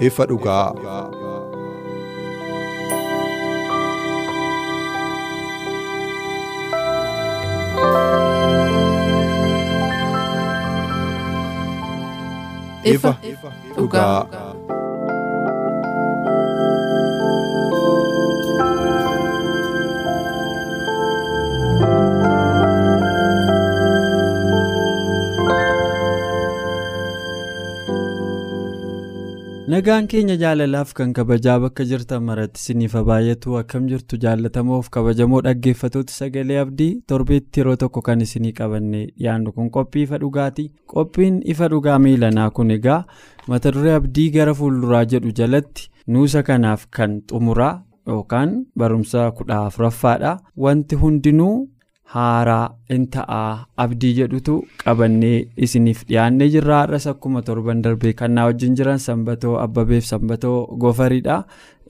Ifa dhugaa. ifa dhugaa. Nagaan keenya jaalalaaf kan kabajaa bakka jirtan maratti siniifa baay'atu akkam jirtu jaallatamoof kabajamoo dhaggeeffatoota sagalee abdii torbeetti yeroo tokko kan isinii qabanne dhiyaannu kun qophii ifa dhugaati. Qophiin ifa dhugaa miilanaa kun egaa mata duree abdii gara fuulduraa jedhu jalatti nuusa kanaaf kan xumuraa yookaan barumsa kudha afuraffaadha. Wanti hundinuu haaraa in ta'aa abdii jedhutu qabannee isiniif dhiyaannee jirra har'as akkuma torban darbee kan naa wajjin jiran sanbatoo abbabeef sanbatoo gofariidha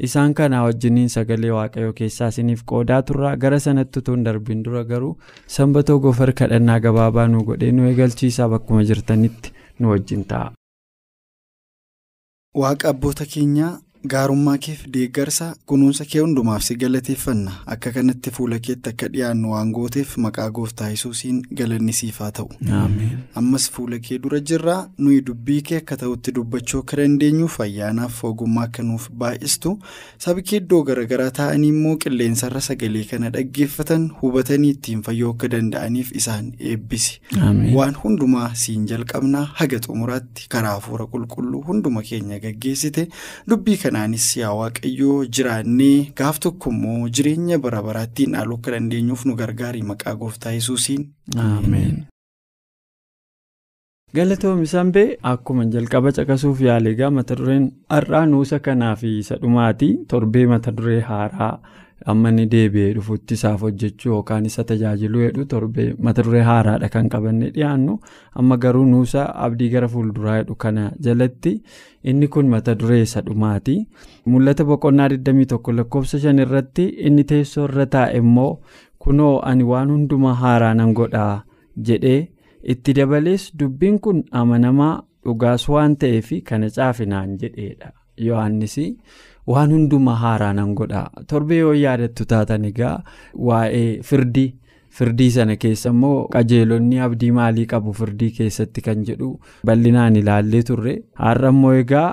isaan kanaa wajjiniin sagalee waaqayyoo keessaa isiniif qoodaa turra gara sanatti hin darbiin dura garuu sanbatoo gofar kadhannaa gabaabaa nu godhee nu eegalchiisaa bakkuma jirtanitti nu wajjin ta'a. waaqa abboota keenyaa gaarummaa keef deeggarsa kunuunsa kee hundumaaf si galateeffanna. Akka kanatti fuula keetti akka dhiyaannu waan gooteef maqaa gooftaa yesuusiin galanni siif haa ta'u ammas fuula kee dura jirraa nuyi dubbii kee akka ta'utti dubbachuu akka dandeenyuuf ayyaanaaf ogummaa akka nuuf baay'istu sabi kee iddoo garaagaraa taa'anii immoo qilleensarra sagalee kana dhaggeeffatan hubatanii ittiin fayyoo akka danda'aniif isaan eebbisi. Waan hundumaa siin jalqabnaa haga xumuraatti karaa hafuura qulqulluu hunduma keenya gaggeessite dubbii kana. Kanaanis yaa waaqayyoo jiraannee gaaf tokko immoo jireenya bara baraattiin dhaaluu akka dandeenyuuf nu gargaari maqaa gooftaa yesuusiin. galatoomii sanbee akkuma jalqaba caqasuuf yaale egaa mata dureen har'aa nuusa kanaa fi isa dhumaati torbee mata duree haaraa amma inni deebi'ee dhufutti isaaf hojjechuu yookaan isa tajaajiluu jedhu torbee mata duree haaraadha kan qabannee dhiyaannu amma garuu nuusa abdii gara fuulduraa jedhu kana jalatti. Inni kun mata duree isa dhumaati. Mul'ata boqonnaa 21 lakkoofsa 5 irratti inni teessoo irra taa'e immoo kunoo ani waan hundumaa haaraa nan godhaa jedhee itti dabalees dubbiin kun amanamaa dhugaas waan ta'eef kana caafinaan jedheedha. Yohannis. Waan hundumaa haaraa nan godha. Torbee yoo yaadattu taatan egaa waa'ee firdii firdii sana keessa immoo qajeelonni abdii maalii qabu firdii keessatti kan jedhu bal'inaan ilaallee turre. Har'a immoo egaa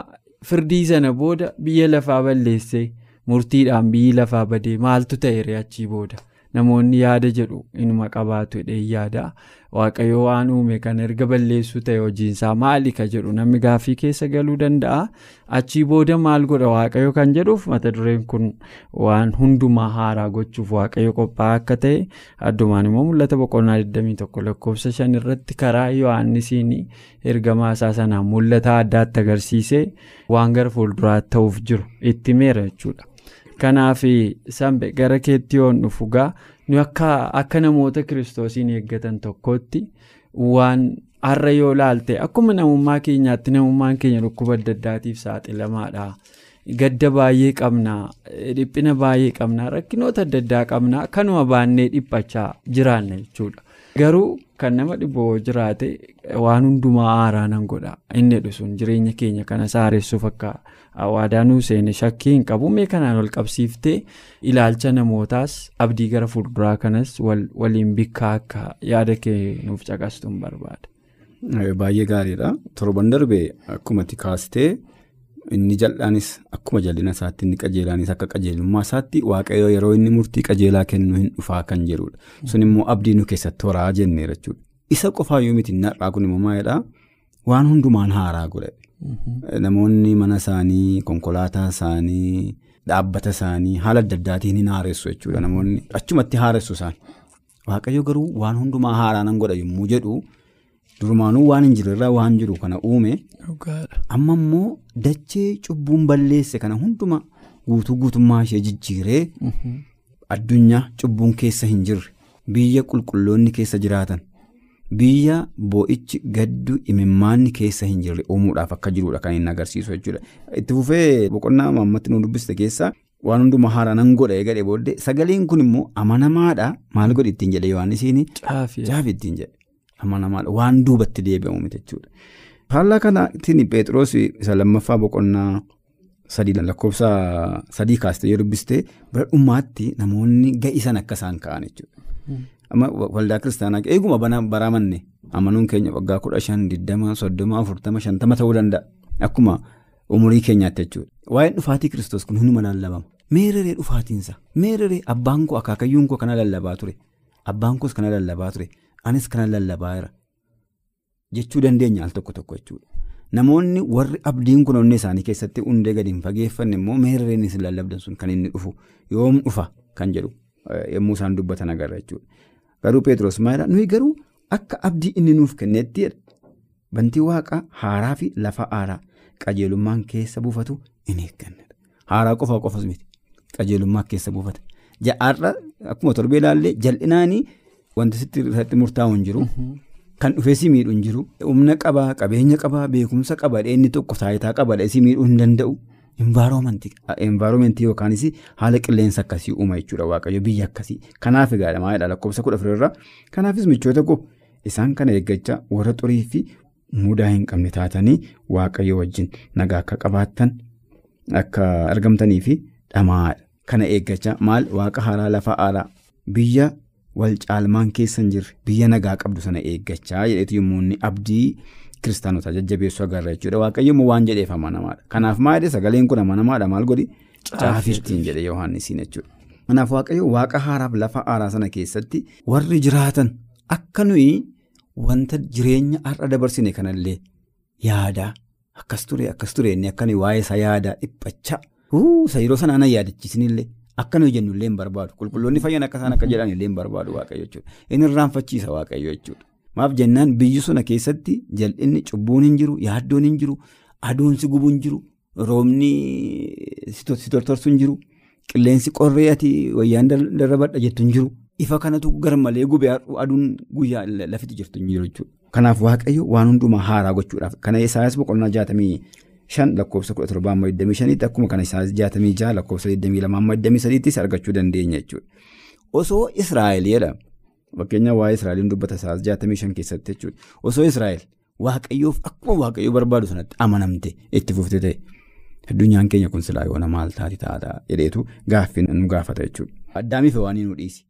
firdii sana booda biyya lafaa balleessee murtiidhaan biyyi lafaa badee maaltu ta'e achii booda namoonni yaada jedhu inuma qabaatu hidhee yaada. Waaqayyo waan uume kan erga balleessuu ta'e hojiinsaa maali ka jedhu namni gaaffii keessa galuu danda'a? Achii booda maal godha waaqayyo kan jedhuuf? Mata dureen kun waan hundumaa haaraa gochuuf waaqayyo qophaa'aa akka ta'e addumaan immoo mul'ata. Boqonnaa 21 lakkoofsa 5 irratti karaa yohaannisiin ergamaa isaa sanaan mul'ata. Addaatti agarsiisee waan gara fuulduraatti ta'uuf jiru. Itti meera jechuudha. Kanaaf sanbe gara keetti yoon dhufu gaa akka namoota kiristoosiin eeggatan tokkotti waan har'a yoo laalte akkuma namummaa keenyaatti namummaan keenya dhukkuba adda addaatiif saaxilamaadha gadda baay'ee qabna dhiphina baay'ee qabna rakkinoota adda addaa qabna kanuma baannee dhiphachaa jiraanna jechuudha. Garuu kan nama dhiboo jiraate waan hundumaa haaraa nan godha. Inni jedhu sun jireenya keenya kana saaressuuf akka waadaanuu seene shakkii hin qabu. Mee kanaan wal qabsiiftee ilaalcha namootaas abdii gara fuulduraa kanas waliin bikkaa akka yaada kee nuuf caqastuun barbaada. Baay'ee gaariidha. Torban darbe akkuma kaastee inni jal'aanis akkuma jal'ina isaatti inni qajeelaanis akka qajeelummaa isaatti waaqayyo yeroo inni murtii qajeelaa kennu hin dhufaa kan jedhudha sun immoo abdii nu keessatti horaa jenneera jechuudha isa qofaayyuu miti har'aa kun immoo maalidhaa waan hundumaan haaraa godhe. Namoonni mana isaanii konkolaataa isaanii dhaabbata isaanii haala adda addaatiin hin haaressu jechuudha namoonni. Achumatti haaressu isaan. Waaqayyo garuu waan hundumaa haaraa nan godha yommuu jedhu durumaanuu waan hin jirre irraa waan jiru kana uume. Amma immoo dachee cubbuun balleesse kana hundumaa guutuu guutummaa ishee jijjiiree addunyaa cubbuun keessa hin jirre. Biyya qulqulloonni keessa jiraatan biyya boo'ichi gaddu imimmaanni keessa hin jirre uumuudhaaf akka jirudha kan inni agarsiisu jechuudha. Itti fufee boqonnaa maammatti nu dubbiste keessaa waan hundumaa haaraa nan godha eegalee booddee sagaleen kun immoo amanamaadha maal godhi ittiin jedhe Yohaannisiin caafi ittiin jedhe amanamaadha waan duubatti deebi'amu miti jechuudha. Faallaa kanaatiin Pheexroos isa lammaffaa boqonnaa sadii lakkoofsa sadii kaastee yoo dubbiste bara dhumaatti namoonni ga'isan akka isaan ka'an jechuudha. Waldaa kiristaanaa eeguma baraamanne amanuun keenya waggaa kudha shan digdama soddoma afurtama shantama ta'uu danda'a. Akkuma umurii keenyaatti jechuudha. Waa'een dhufaatii kiristoos kun hunduma lallabama. Meereree dhufaatiinsa. Meereree abbaan koo akaakayyuun koo kana lallabaa ture. Abbaan koos kana lallabaa ture. Anis kana lallabaa jira. Jechuu dandeenya al tokko tokko jechuudha. Namoonni warri abdiin kun onnee isaanii keessatti hundee gadi hin fageeffanne immoo meerereen isin lallabdan sun kan inni dhufu. Yoom dhufa? Kan jedhu yommuu isaan dubbatan agarra jechuudha. Garuu Pheexroos maalidhaa nuyi garuu akka abdii inni nuuf kennetti bantii waaqa haaraa fi lafa haaraa qajeelummaan keessa buufatu in eeggannadha. Haaraa qofa qofas miti qajeelummaa keessa buufata. Ja'aarra akkuma torbee ilaallee jal'inaanii wanti sitti murtaa'u hin jiru. Kan dhufee si miidhu hin jiru. Humna qabaa, qabeenya qabaa, beekumsa qabaa, inni tokko taayitaa qabaa, si miidhuu hin danda'u. Envaaroomentii yookaanis haala qilleensa akkasii uuma jechuudha waaqayyo biyya akkasii. Kanaaf egaa maalidhaa lakkoofsa kudha afurirraa. Kanaafis michoota koo isaan kana eeggachaa warra xurii fi mudaa hin qabne taatanii waaqayyo wajjin nagaa akka qabaattan akka argamtanii fi dhamaadha. Kana eeggachaa maal waaqa haaraa lafa haaraa biyya wal caalmaan keessa hin jirre biyya nagaa qabdu sana eeggachaa jedheetu yommuu abdii kiristaanota jajjabeessuu agarra jechuudha. Waaqayyo immoo waan jedheef amanamaadha. Kanaaf maal sagaleen kun amanamaadha maal godhi caafittiin jedhe Yohaannisiin jechuudha. Kanaaf waaqayyo waaqa haaraaf lafa haaraa sana keessatti warri jiraatan akka nuyi wanta jireenya har'a dabarsine kanallee yaadaa akkas ture akkas ture inni akka nuyi waa'ee isaa yaadaa dhiphachaa yeroo sana ana yaadachiisinillee akka nuyi jennullee hin barbaadu qulqulloonni fayyan akka isaan akka jedhan illee barbaadu waaqayyo jechuudha. Inni irraanfachiisa waaqayyo jechuudha. Maaf jennaan biyyi suna keessatti jal'inni cubbuun hin jiru yaaddoon hin jiru aduun si gubu hin jiru roobni si tortorsu hin jiru qilleensi qorree ati wayyaan darrabadha jettu hin jiru ifa kanatu garmalee gubee aduun guyyaa lafitti jirtu hin jiru jechuudha. Kanaaf waaqayyo waan hundumaa haaraa gochuudhaaf kana Isaayyaas boqonnaa jaatamii shan lakkoofsa kudha torbaa amma digdamii shaniitti akkuma kana Isaayyaas jaatamii jaha lakkoofsa digdamii lama amma digdamii sadiittis argachuu dandeenya jechuudha. Osoo Israa'eliidha. Fakkeenyaaf waa'ee Israa'eliin dubbata Isaayyaas jaatamii shan keessatti jechuudha. Osoo Israa'el waaqayyoof akkuma waaqayyoo barbaadu sanatti amanamte itti fufte ta'e addunyaan keenya kun silaa yoona maal taati taata jedheetu gaaffii nu gaafata jechuudha. Addaamiif waan nu dhiisi.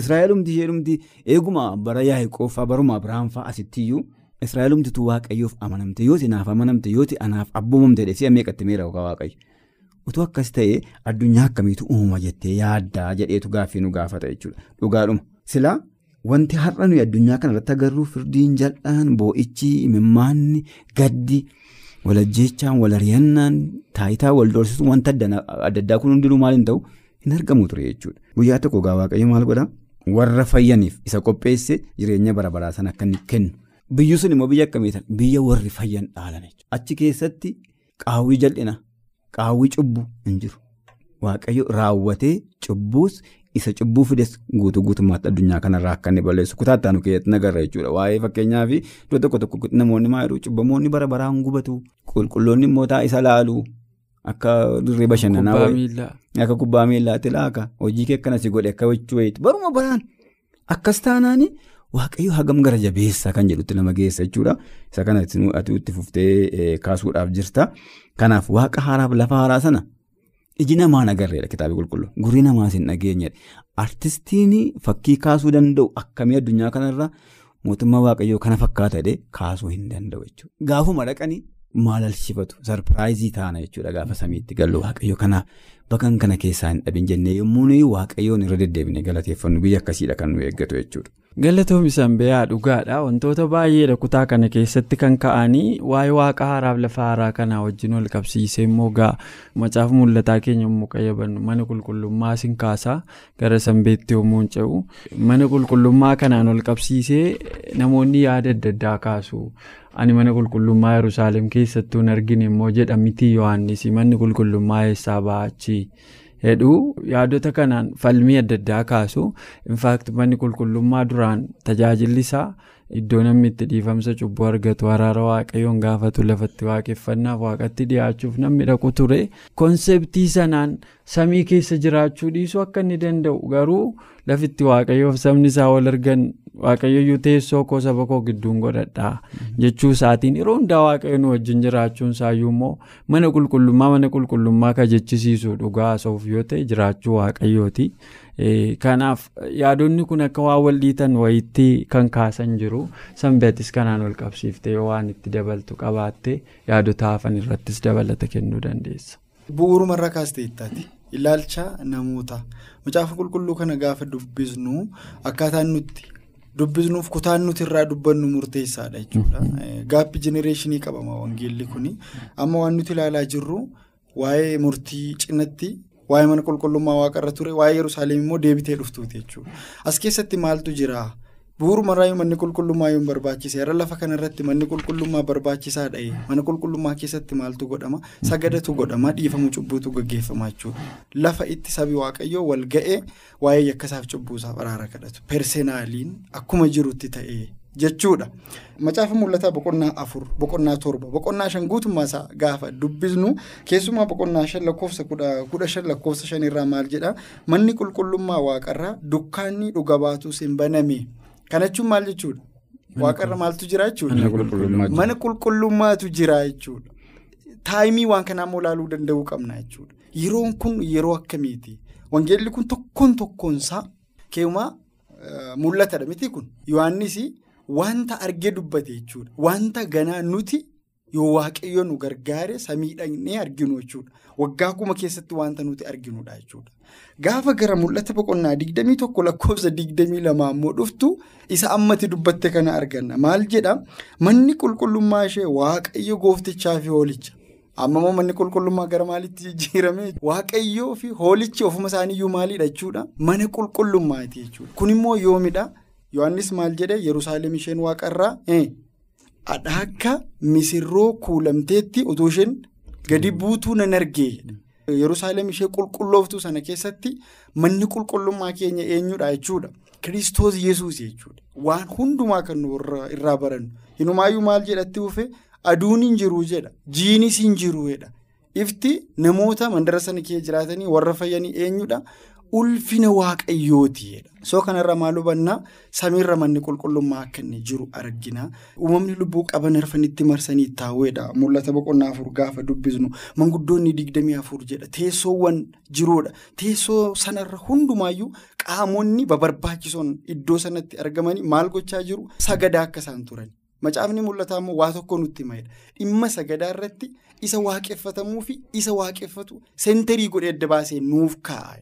Israa'elumti isheedumti eeguma bara Yaaqoob baruma Abiraam fa'aa asittiyyuu Israa'elumtitu waaqayyoof amanamte yooti naaf amanamte yooti anaaf abboomamte si'a meeqatti meera waaqayyo. Utuu akkas ta'e addunyaa akkamiitu uumama jettee yaaddaa jedheetu gaaffii nu gaafata jechuudha. Dhugaadhuma. Silaa wanti har'a nuyi addunyaa kanarratti agarru firdiin jal'aan boo'ichi imimmaanni gaddi walajjeechaan walari'annaan taayitaa wal doorsisuun wanta adda addaa kun hundinuu maal hin ta'u hin argamu ture jechuudha. Guyyaa tokko gaa waaqayyo maal godhaa warra fayyaniif isa qopheesse jireenya bara baraa sana akka inni kennu. Biyyi sun immoo biyya akkamiitan biyya warri fayyan dhaalan. Achi keessatti qaawwii jal'ina qaawwii cubbuu hin jiru. Waaqayyo raawwatee cubbuus isa cubbuu fides guutuu guutummaatti addunyaa kanarraa akka inni balleessu kutaattaa nu keessatti nagarra jechuudha. Waa'ee fakkeenyaaf iddoo tokko tokko namoonni maa jedhu cubbamoonni bara baraan gubatu qulqulloonni immoo taa isa laalu akka dirree bashannanaa akka kubbaa miillaatti laaka hojii kee akkanas godhe akka jechuu wayiiti baruma baraan akkas taanaani waaqayyo hagam gara jabeessa kan jedhutti nama geessa jechuudha. Isa kana itti fuftee kaasuudhaaf jirta. Kanaaf waaqa haaraaf lafa haaraa sana. Iji namaa nagarreedha kitaaba qulqulluu. Gurri namaas hin dhageenyedha artistiin fakkii kaasuu danda'u akkamii addunyaa kanarra mootummaa waaqayyoo kana fakkaata jedhee kaasuu hin danda'u jechuudha. Gaafuma dhaqanii maalalchifatu sarpiraayizii taana jechuudha gaafa samiitti gallu waaqayyo kanaaf bakka kana keessaa hin dhabin jennee yommuu waaqayyoon irra deddeebine galateeffannu biyya akkasiidha kan nu eeggatu jechuudha. Galatoomii sanbeeyaa dhugaadha. Wantoota baay'eedha kutaa kana keessatti kan ka'anii waa'ee waaqa haaraaf lafa haaraa kanaa wajjin wal qabsiisee immoo gaa macaafa mul'ataa keenya yommuu qayyabannu. Mana qulqullummaa sin kaasaa gara sanbeetti yommuu hin ce'u. Mana qulqullummaa kanaan wal qabsiisee namoonni yaada adda addaa kaasu. ani mana qulqullummaa yerusaalem keessattuu hin argine immoo jedha miti yohaannis manni qulqullummaa eessaa ba'achi hedhuu yaadota kanaan falmii adda addaa kaasu. Infaakti manni qulqullummaa duraan tajaajilli isaa iddoo namni itti dhiifamsa cubbuu argatu araara waaqayyoon gaafatu lafatti waaqeffannaaf waaqatti dhiyaachuuf namni dhaqu ture. Konseptii sanaan samii keessa jiraachuu dhiisuu akka inni danda'u garuu lafitti waaqayyoof sabni isaa wal argan waaqayyoyyuu teessoo koo saba koo gidduun godhadha jechuu isaatiin yeroo hundaa waaqayyo nu wajjin jiraachuun isaayyuu immoo mana qulqullummaa mana qulqullummaa ka jechisiisu dhugaa haasa'uuf yoo ta'e jiraachuu waaqayyooti. kanaaf yaadonni kun akka waan wal dhiitan wayitti kan kaasan jiru sanbeetis kanaan wal qabsiiftee waan itti dabaltu qabaatte yaadota hafan irrattis dabalata kennuu dandeessa. bu'uuruma irra kaastee ittaati ilaalcha namoota macaafa qulqulluu kana gaafa dubbisnu akkaataan nutti dubbisnuuf kutaan nuti irraa dubbannu murteessaadha jechuudha gaappii jenereeshinii qabama wangeelli kun amma waan nuti ilaalaa jirru waa'ee murtii cinatti. Waa'ee mana qulqullummaa waaqarra ture waa'ee Yerusaalem immoo deebitee dhuftuuti jechuudha. As keessatti maaltu jira? Bu'uurumarraa manni qulqullummaa yoo barbaachise irra lafa kanarratti manni qulqullummaa barbaachisaadha. Mana qulqullummaa keessatti maaltu godhama? Sagadatu godhama. Dhiifamu cubbuutu gaggeeffama jechuudha. Lafa itti sabi waaqayyoo wal ga'ee waa'ee yakkasaaf cubbuusaaf araara kadhatu. Perseenaaliin akkuma jirutti ta'ee. jechuudha macaafa mul'ataa boqonnaa afur boqonnaa torba boqonnaa shan guutummaa isaa gaafa dubbisnu keessumaa boqonnaa shan lakkoofsa kudha shan lakkoofsa shan irraa maal jedha manni qulqullummaa waaqarraa dukkaanni dhuga baatus hin baname kana jechuun maal jechuudha? Waaqarra maaltu jira jechuudha? mana qulqullummaatu jira jechuudha. Taayimii waan kanaa immoo ilaaluu danda'uu qabna jechuudha. Yeroon kun yeroo akkamiiti? Wangeelli kun tokkoon tokkoonsaa keewumaa mul'atadha. Miti kun? Yohaannis. Wanta argee dubbate jechuudha. Wanta ganaa nuti yoo waaqayyo nu gargaare samii dhaqnee arginu jechuudha. Waggaa kuma keessatti wanta nuti arginudha jechuudha. Gaafa gara mul'ata boqonnaa digdamii tokko lakkoofsa digdamii lama ammoo dhuftu isa ammatti dubbatte kana arganna. Maal jedhaa manni qulqullummaa ishee waaqayyo gooftichaa fi hoolicha. Amma immoo manni qulqullummaa gara maalitti jijjiirame waaqayyoo fi hoolichi ofuma isaaniiyyuu maalidha jechuudha. Mana qulqullummaati jechuudha. Kun immoo yoomidha. Yohaannis maal jedhee Yerusaalem isheen waaqarraa akka misirroo kuulamteetti utuu isheen gadi buutuu nan argee Yerusaalem ishee qulqullooftuu sana keessatti manni qulqullummaa keenya eenyudha jechuudha. Kiristoos Yesuus jechuudha. Waan hundumaa kan nu irraa barannu. Hinumaayyuu maal jedhatti dhufe aduun hin jiru jedha. Jiinis hin jiru jedha. Ifti namoota mandara sana keessa jiraatanii warra fayyanii eenyudha. Ulfina waaqayyooti. Soo kanarra maal hubannaa samiirra manni qulqullummaa akka jiru argina. Uumamni lubbuu qaban arfanitti marsanii taa'uudha. Mul'ata boqonnaa afur gaafa dubbisnu manguddoonni digdamii afur jedha. Teessoowwan jiruudha. Teessoo sanarra hundumaayyuu qaamonni babarbaachisoon iddoo sanatti argamanii maal gochaa jiru? Sagadaa akka isaan turan. Macaafni mul'ataa immoo waa tokko nutti himedha. Dhimma sagadaa irratti isa waaqeffatamuu fi isa waaqeffatu seenterii godhee adda baasee nuuf kaa'a.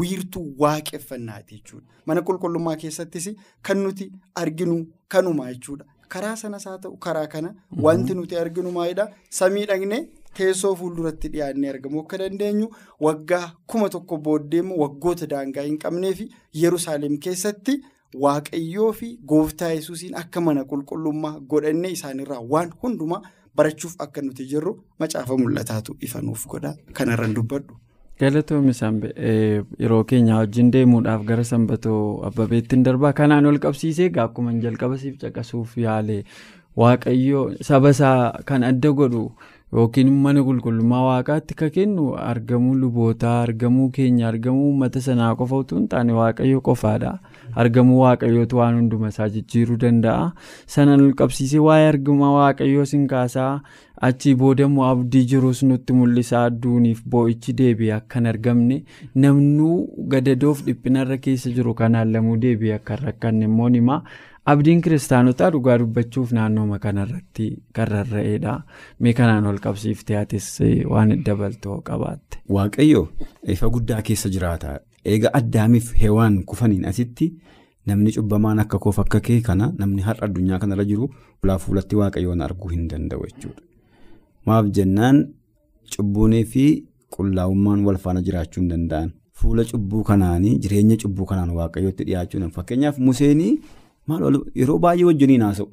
Wiirtuu waaqeffannaati jechuudha. Mana qulqullummaa keessattis kan nuti arginu kanuma jechuudha. Karaa sanas haa ta'u karaa kana wanti nuti arginu maalidhaa samii dhaqnee teessoo fuulduratti dhiyaannee argamuu akka dandeenyu waggaa kuma tokko booddeemu waggoota daangaa hin qabnee fi Yerusaalem keessatti waaqayyoo fi gooftaa yesuusiin akka mana qulqullummaa godhannee isaanirraa waan hundumaa barachuuf akka nuti jirru macaafa mul'ataatu ifa nuuf godha kanarraan dubbadhu. Galatoomii Sanbe yeroo keenya wajjin deemuudhaaf gara sanbatoo abbabeettiin darbaa kanaan ol qabsiisee akkuma jalqaba siif caqasuuf yaale waaqayyo saba isaa kan adda godhu yookiin mana qulqullummaa waaqaatti ka kennu argamuu lubootaa argamuu keenya argamuu uummata sanaa qofa utuu hin taane waaqayyo qofaadha. Argamuu waaqayyootu waan hunduma isaa jijjiiruu danda'a. Sanaan ol qabsiisee waa'ee argama waaqayyoo sin kaasaa. achii boodammoo abdii jirus nutti mul'isaa adduuniif boo'ichi deebi'ee akka hin argamne. Namnuu gadadoof dhiphinarra keessa jiru kanaan lamuu deebi'ee akka hin rakkanne immoo nima abdiin kiristaanotaa dhugaa dubbachuuf naannooma kanarratti kan rarra'edha. Mee kanaan ol qabsiiftee atis waan dabaltoo qabaatte. Waaqayyo ifa guddaa keessa jiraata. Eega addaamiif hewaan kufaniin asitti namni cubbamaan akka koof akka kee kana namni har'a addunyaa kanarra jiru fuulaa fuulatti waaqayyoon arguu hin danda'u jechuudha. Maaf jennaan cubbuunii fi qullaa'ummaan wal faana jiraachuu hin danda'an. Fuula cubbuu kanaanii jireenya cubbuu kanaan waaqayyootti dhiyaachuu danda'u. Fakkeenyaaf Museenii maal yeroo baay'ee wajjiniin haasa'u.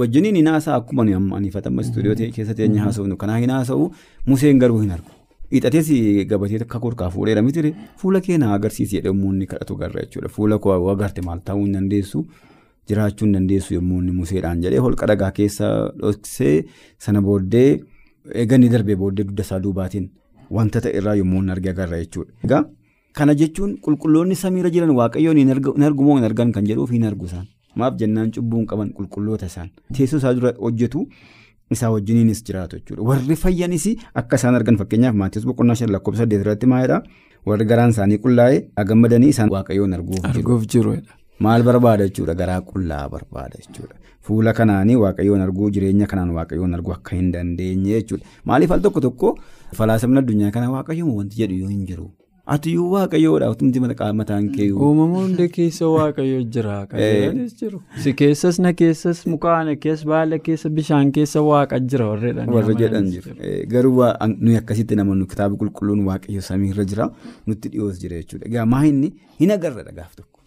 Wajjiniin hin haasa'u akkuma aniifatama istuudiyoo keessa teenye haasa'u kanaa hin haasa'u Museen garuu hin argu. Hidhatees gabatee akka korkaa fuudheera miti fuula keenya agarsiisi jedhee yommuu inni kadhatu garra jechuudha. Fuula koo agarte maal ta'uu hin dandeessu jiraachuu hin dandeessu yommuu inni museedhaan jedhee holqa dhagaa keessa dhoksee sana booddee eeganni darbee booddee dugda isaa duubaatiin wanta ta'e irraa yommuu inni arge agarra jechuudha. Kana jechuun qulqulloonni samiirra jiran waaqayyoon hin argu moo hin argan kan jedhuuf hin argu isaan. Maaf jennaan cubbuun qaban qulqulloota isaan teessoo isaa dura hojjetu. Isaa wajjiniinis jiraatu jechuudha. Warri fayyanis akka isaan argan fakkeenyaaf Maatiyoos boqonnaa shan lakkoofsa saddeet irratti maalidhaa? Warri garaan isaanii qullaa'ee gammadanii isaan waaqayyoon arguuf jiru. Maal barbaada jechuudha? Garaa qullaa barbaada jechuudha. Fuula kanaanii waaqayyoon arguu jireenya kanaan waaqayyoon arguu akka hin dandeenye jechuudha. Maaliif al tokko tokko falaasamni addunyaa kana waaqayyoon wanti jedhu yoo hin jiru. Atiyyuu waaqayyoodha utumti mataan kee. Uumama hunda keessa waaqayyo jira. Si keessas na keessas mukaana keessa baala keessa bishaan keessa waaqa jira. Warra jedhan jiru. Garuu nuyi akkasitti namoonni kitaaba qulqulluun waaqayyo samiirra jira nutti dhiyoos jira jechuudha. Egaa maa inni hin agarra gaaf tokko.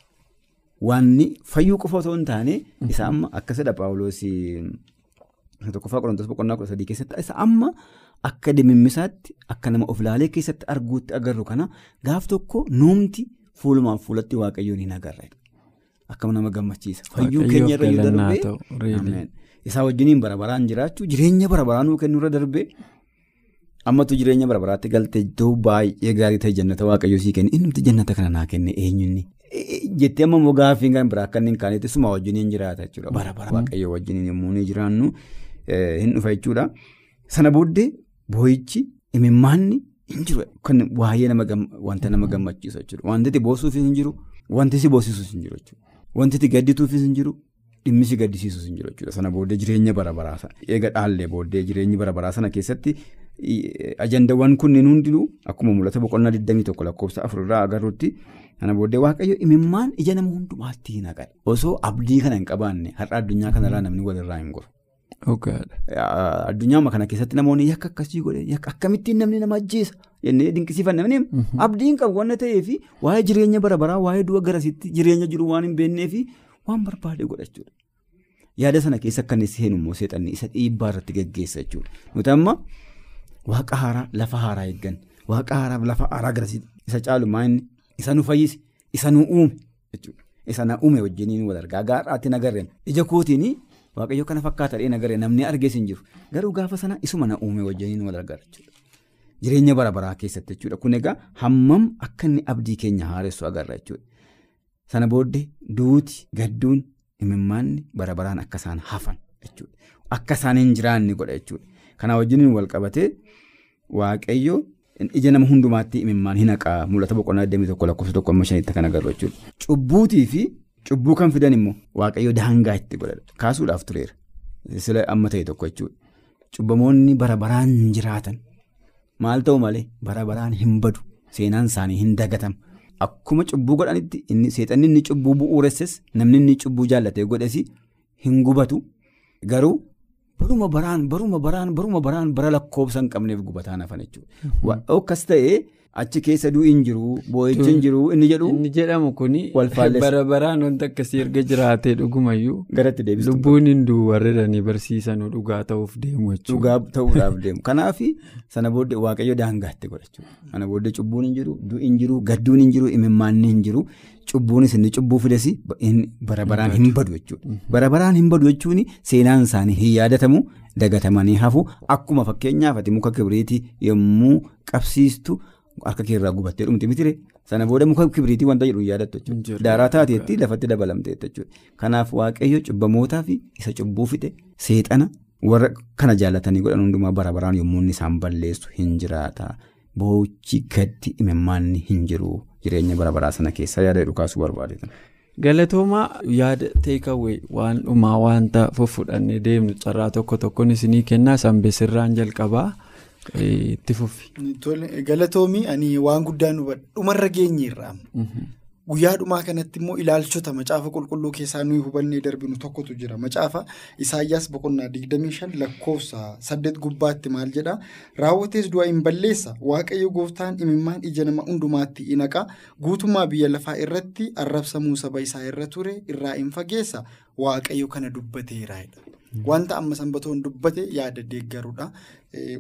Waanni fayyuu qofa otoo hin taane isa amma akkasidha Paawuloos tokkoffaa Qorontoos boqonnaa kudha sadii keessatti isa amma. Akka dimimmisaatti akka nama of ilaalee keessatti arguutti agarru kana gaaf tokko nuumti fuulumaan fuulatti waaqayyoon hin agarre. Akkam nama gammachiisa. Fayyuu keenya irra yoo darbee isaa wajjiniin bara baraan jiraachuu jireenya bara baraa nuu kennu irra darbee ammatu jireenya bara baraatti galtee iddoo baay'ee gaarii ta'e jannata waaqayyoo sii kenne inni jannata kana naa kenne eenyunni. Jettee amma immoo gaaffii kan biraa akka inni hin kaanetti suma wajjiniin jiraata jechuudha. Bara bara waaqayyoo wajjiniin yommuu inni jiraannu hin dhufa jechuudha. Sana booddee. Boo'ichi imimmaanni hin jiru kan waa'ee wanta nama gammachiisu jechuudha. Wanti boossuufis hin jiru, wanti si boosisus hin jiru jechuudha. Wanti gaddituufis hin jiru, dhimmi si gaddisiisus hin jiru jechuudha. Sana booddee jireenya bara baraa sana eega dhaallee booddee jireenyi bara baraa sana keessatti ajandawwan kunneen hundinuu akkuma mul'ata boqonnaa 21 lakkoofsa afurraa agarruutti sana booddee waaqayyo imimmaan ija nama hundumaatti hin haqadha. Osoo abdii kana hin qabaanne har'a addunyaa kanarraa namni walirraa hin goru. Addunyaa kana keessatti namoonni yakka akkasii godhe akkamittiin namni nama ajjeesa jennee dinqisiifanne namni abdiin qabu waan ta'eef waa'ee jireenya bara baraa waa'ee du'a garasitti jireenya jiru waan hin beekneef waan barbaade godhachuudha. Yaada sana keessa akka inni seenu immoo seexanni isa dhiibbaa irratti gaggeessa jechuudha. Nuti amma waaqa haaraa lafa haaraa eeggan waaqa haaraa lafa haaraa garasitti isa caalu maa'inni isa nu fayyise isa nu uume jechuudha. Isa na uume wajjiniin wal argaa gaaraatti nagarreen ija kootiini. Waaqayyo kana fakkaata dhee nagaree namni argees hin jiru garuu gaafa sana isuma na uume wajjiniin wal jechuudha. Jireenya bara baraa keessatti jechuudha kun egaa hammam akka inni abdii keenya haaressu agarra jechuudha. Sana booddee duuti gadduun imimmaanni bara baraan akka isaan hafan jechuudha. Akka isaan hin jiraanne godha jechuudha. Kana wajjiniin wal qabatee waaqayyo ija nama hundumaatti imimmaan hin haqaa mul'ata boqonnaa 21 lakkoofsa tokko amma shanitti kan agarru jechuudha. Cubbuutii fi. Cubbuu kan fidan immoo waaqayyo daangaa itti godhadha. Kaasuudhaaf tureera. Sila amma ta'e tokko jechuudha. Cubbamoonni bara baraan jiraatan maal ta'u malee bara baraan hin badu seenaan isaanii hin dagatamu. Akkuma cubbuu godhanitti seexanni inni cubbuu bu'uuresses namni inni cubbuu jaallatee godhes hin gubatu garuu baruma baraan baruma baraan baruma baraan bara lakkoofsa hin qabneef gubataan hafan jechuudha. Akkas ta'ee. Achi keessa du'i hin jiru boo'ichi hin jiru inni jedhu. Inni jedhamu kuni bara baraan wanta akkasii erga jiraatee dhugumayyuu. Garatti deebistu. Lubbuun hin du'u warreedhanii barsiisanuu dhugaa ta'uuf deemu jechuudha. Dhugaa ta'uudhaaf deemu. Kanaaf sana booddee waaqayyo daangaatti godha. Sana booddee cubbuun hin jiru du'i hin jiru gadduun hin jiru imimmaanni hin jiru cubbuunis inni cubbuu fides bara baraan hin badu jechuudha. Bara baraan hin badu jechuun seenaan isaanii hin yaadatamu dagatamanii hafu akkuma fakkeenyaaf ati muka kibriitii yommuu qabsiistu. Harka keerraa gubattee dhumti mitire sana booda muka kibriitii wanta jedhu yaadattu jechuudha. Daaraa taateetti lafatti dabalamteetta jechuudha. Kanaaf waaqayyo cubbamootaa fi isa cubbuu fixe seexana warra kana jaallatanii godhan hundumaa bara baraan yommuu inni isaan balleessu hin jiraata. Boochi gaddi imimmaanni hin jiru jireenya bara baraa sana keessa yaada jedhu kaasuu barbaadeetan. Galatoomaa yaada teekawwee waan dhumaa wanta fuffudhannee deemnu carraa tokko tokkoon isinii kennaa sanbeessirraan jalqabaa itti fuffi. Galatoomii ani waan guddaa nu dhumarra geenyeerra. Guyyaa dhumaa kanatti immoo ilaalchota macaafa qulqulluu keessaa nuyi hubannee darbinu tokkotu jira. Macaafa Isaayyaas boqonnaa 25 lakkoofsa 8 gubbaatti maal jedhaa? Raawwatees du'a hin balleessa. Waaqayyo gooftaan imimmaan ija nama hundumaatti in haqa. Guutummaa biyya lafaa irratti arrabsamuu saba isaa irra ture irraa hin fageessa. Waaqayyo kana dubbateera. Wanta amma sanbatoon dubbate yaada deeggaruudha.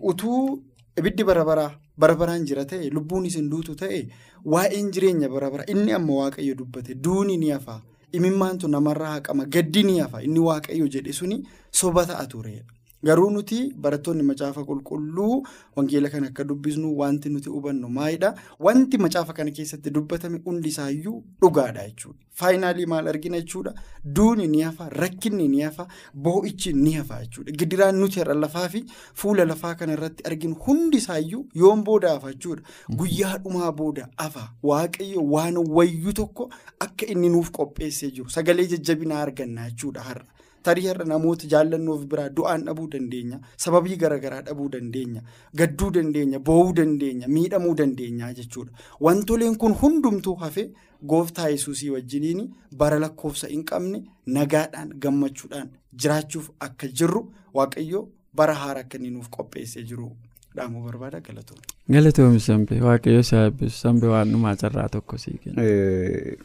Utuu ibiddi barabaraa barabaraan jira ta'e lubbuun isin duutu ta'e waa'een jireenya barabara inni amma waaqayyo dubbate duuni ni hafa imimmaantu namarraa haqama gaddi ni hafa inni waaqayyo jedhe suni soba ta'a turedha. Garuu nuti barattoonni macaafa qulqulluu wangeela kana akka dubbisnu wanti nuti hubannu maalidha? Wanti macaafa kana keessatti dubbatame hundi isaayyuu dhugaadha jechuudha. Faayinaalii maal argina jechuudha? Duuni ni hafa, rakkinni ni hafa, boo'ichi ni hafa jechuudha. Gidiraan nuti har'a lafaa fi fuula lafaa kana irratti arginu hundi isaayyuu yoom booda hafa jechuudha. Guyyaa dhumaa booda hafa. Waaqayyo waan wayyuu tokko akka inni nuuf qopheessee jiru. Sagalee jajjabinaa arganna jechuudha har'a. Tarii har'a namoota jaallannoof biraa du'aan dhabuu dandeenya. Sababii garaagaraa dhabuu dandeenya. Gadduu dandeenya. Boo'uu dandeenya. Miidhamuu dandeenya jechuudha. Wantoleen kun hundumtuu hafe gooftaa yesuusii wajjiniin bara lakkoofsa hin qabne nagaadhaan gammachuudhaan jiraachuuf akka jirru waaqayyo bara haara akka inni nuuf qopheessee jiru. Dhaamuu barbaada galatoomne. Galatoomi Sambee waaqayyo saayibbisu Sambee waan dhumaa carraa tokko sii kenna.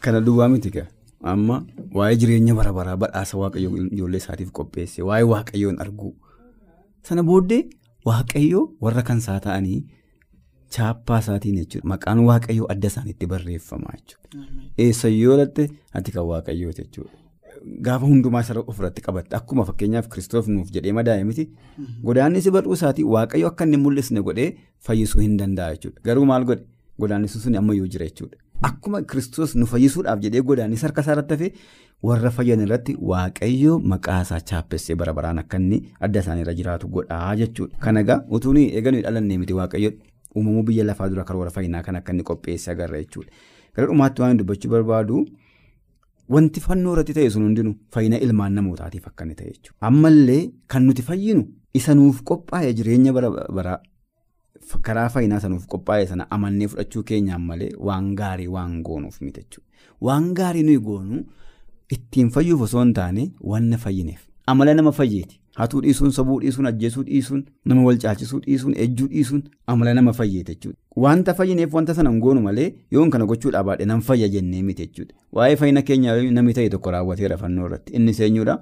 Kana duwwaa miti gaa. Amma waa'ee jireenya bara baraa badhaasa waaqayyoo ijoollee isaatiif qopheesse waa'ee waaqayyoon arguu sana booddee waaqayyoo warra kan isaa ta'anii chaappaa isaatiin jechuudha maqaan waaqayyoo adda isaaniitti barreeffama jechuudha. Eessa yoo latte ati kan waaqayyooti jechuudha. Gaafa hundumaa isa ofirratti qabatte akkuma fakkeenyaaf kiristoos nuuf jedhee madaa'e miti godaannis bal'uu isaatii waaqayyo akka inni mul'isne godhee fayyisuu hin danda'a jechuudha. Garuu maal godhe godaannisuu sun ammayyuu jira jechuudha. Akkuma kiristoos nu fayyisuudhaaf jedhee godaannis harka isaa irratti hafee warra fayyan irratti waaqayyo maqaa isaa chaappessee bara baraan akka inni adda isaaniirra jiraatu godhaa jechuudha. Kana egaa utuu eeganuu dhalannee miti waaqayyo uumamuu biyya lafaa dura karoora fayyinaa kan akka inni qopheesse agarra jechuudha. Gara dhumaatti waan dubbachuu barbaadu wanti fannoo irratti ta'e sun hundinuu fayyina ilmaan namootaatiif akka inni ta'e jechuudha. Ammallee kan nuti fayyinu isa nuuf qophaa'e jireenya bara baraa. Karaa fayyinaa sanuuf qophaa'e sana amannee fudhachuu keenyaan malee waan gaarii waan goonuuf miti jechuudha. Waan gaarii nuyi goonu ittiin fayyuuf osoo hin taane wanna fayyineef. Amala nama fayyeeti. Hatuu dhiisuun, sobuu dhiisuun, ajjeesuu dhiisuun, nama wal caalchisuu dhiisuun, ejjuu dhiisuun amala nama fayyeeti jechuudha. Wanta fayyineef wanta sana hin goonu malee yoon kana gochuudhaa baadhee nan fayya jennee miti jechuudha. Waa'ee fayyina keenyaa namni ta'e tokko raawwateera fannoo irratti. Inni eenyudha?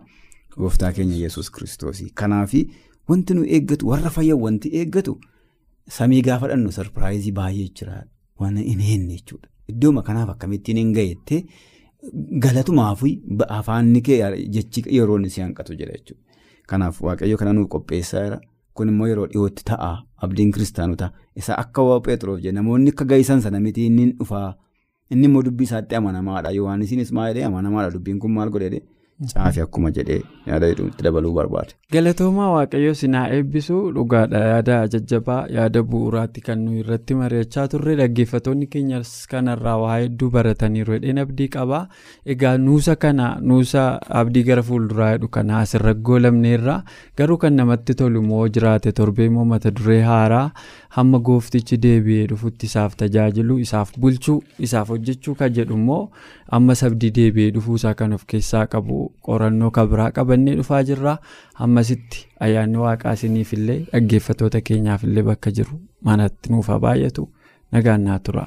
Gooftaa keenya Yesuus kiristoosii. Kanaafi wanti nu eeggatu warra fayyan wanti eeggatu. Samii gaafa dhannu sarpiraayizii baay'ee jira waan hin heenne jechuudha. Iddooma kanaaf akkamittiin hin gahettee galatumaaf afaanni kee jechi yeroon si hanqatu jira jechuudha. Kanaaf waaqayyo kana nuuf qopheessaa. Kun immoo yeroo dhiyootti ta'a abdiin kiristaanotaa isa akka waa Pheexroof jedhe namoonni akka gahisan sana miti inni dhufaa inni immoo dubbii isaatti amanamaadha. Yohaannisiinis maal jedhee amanamaadha dubbiin kun maal godhee Caafi akkuma jedhee yaada itti dabaluu barbaade. Galatoomaa waaqayyo sinaa eebbisuu dhugaadha yaada jajjabaa yaada bu'uuraatti kan nuyi irratti mari'achaa turre dhaggeeffattoonni keenyas kanarraa waa hedduu barataniiru hedheen abdii qabaa egaa nuusa kana nuusa abdii gara fuulduraa jedhu kana asirra goolamneerra garuu kan namatti tolu immoo jiraate torbee immoo mata duree haaraa hamma gooftichi deebi'ee dhufutti isaaf tajaajilu isaaf bulchuu isaaf hojjechuu kan jedhu immoo ammas abdii deebi'ee dhufuusaa kan of keessaa qabu. Qorannoo kabiraa qabannee dhufaa jirra ammasitti ayyaanni waaqaa isiniif illee dhaggeeffattoota keenyaaf illee bakka jiru manatti nuuf baay'atu nagaan naa tura.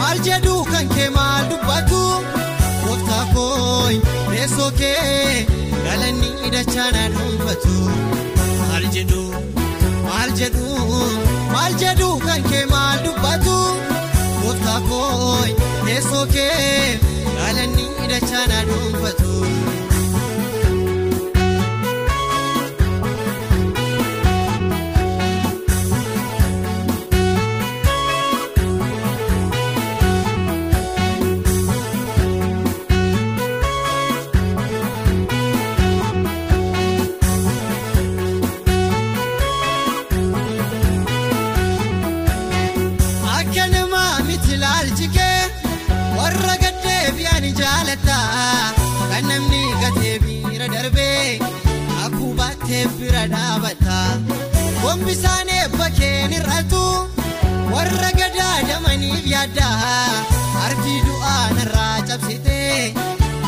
Maal jedhu kan kee maal dubbatu gooftaa koo teessoo kee galanni dachaana dhuunfatu maal jedhu maal jedhu maal jedhu kan kee maal dubbatu gooftaa koo teessoo kee galanni dachaana dhuunfatu. Dhaabata gombisaan eebba keen irratu warra gadaadamaniif yaadda harki du'aa narraa cabsitee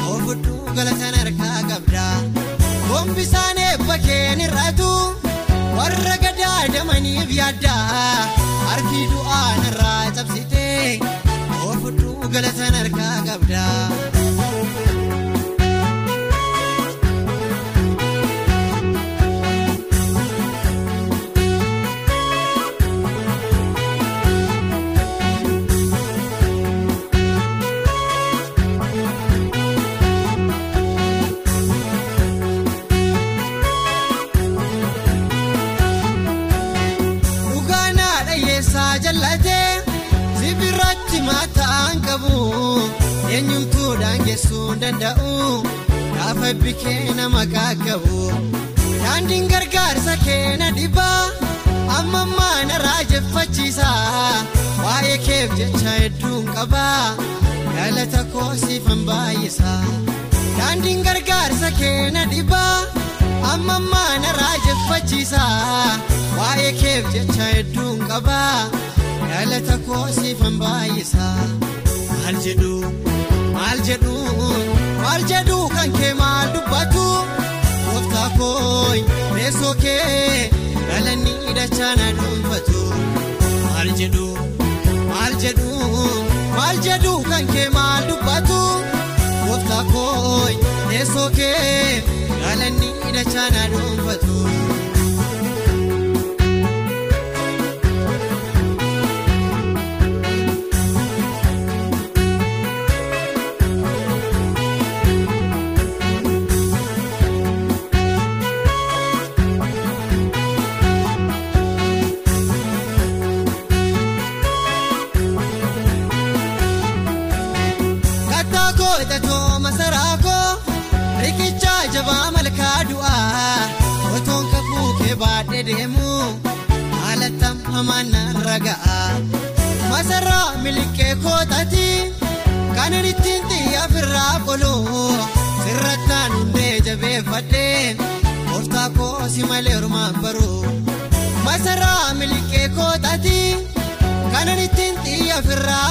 oofudhu galatan harkaa qabda gombisaan eebba keen irratu warra gadaadamaniif yaadda harki du'aa narraa cabsitee oofudhu galatan harkaa qabda. Daangessuu danda'u gaafa bikee nama qaqqabu daandiin gargaarsa keena dhibaa amma maana raajeffachiisa waa'ee keef jecha hedduun qaba galata koosiifan baay'isa daandiin gargaarsa keena dhibaa amma maana raajeffachiisa waa'ee keef jecha hedduun qaba galata koosiifan baay'isa maal jedhu maal jedhu maal jedhu kan kee maal dubbatu gooftaa koo teessoo kee galanni dachaana dhuunfatu maal jedhu maal jedhu maal jedhu kan kee maal dubbatu. Gooftaa koo teessoo kee galanni dachaana dhuunfatu. Kootati kan inni ittiin xiyya ofirraa qolu sirrattaan hundee jabeeffadhee gooftaa koo si malee ormaan baru masaraa miliqee kootati kan inni ittiin xiyya ofirraa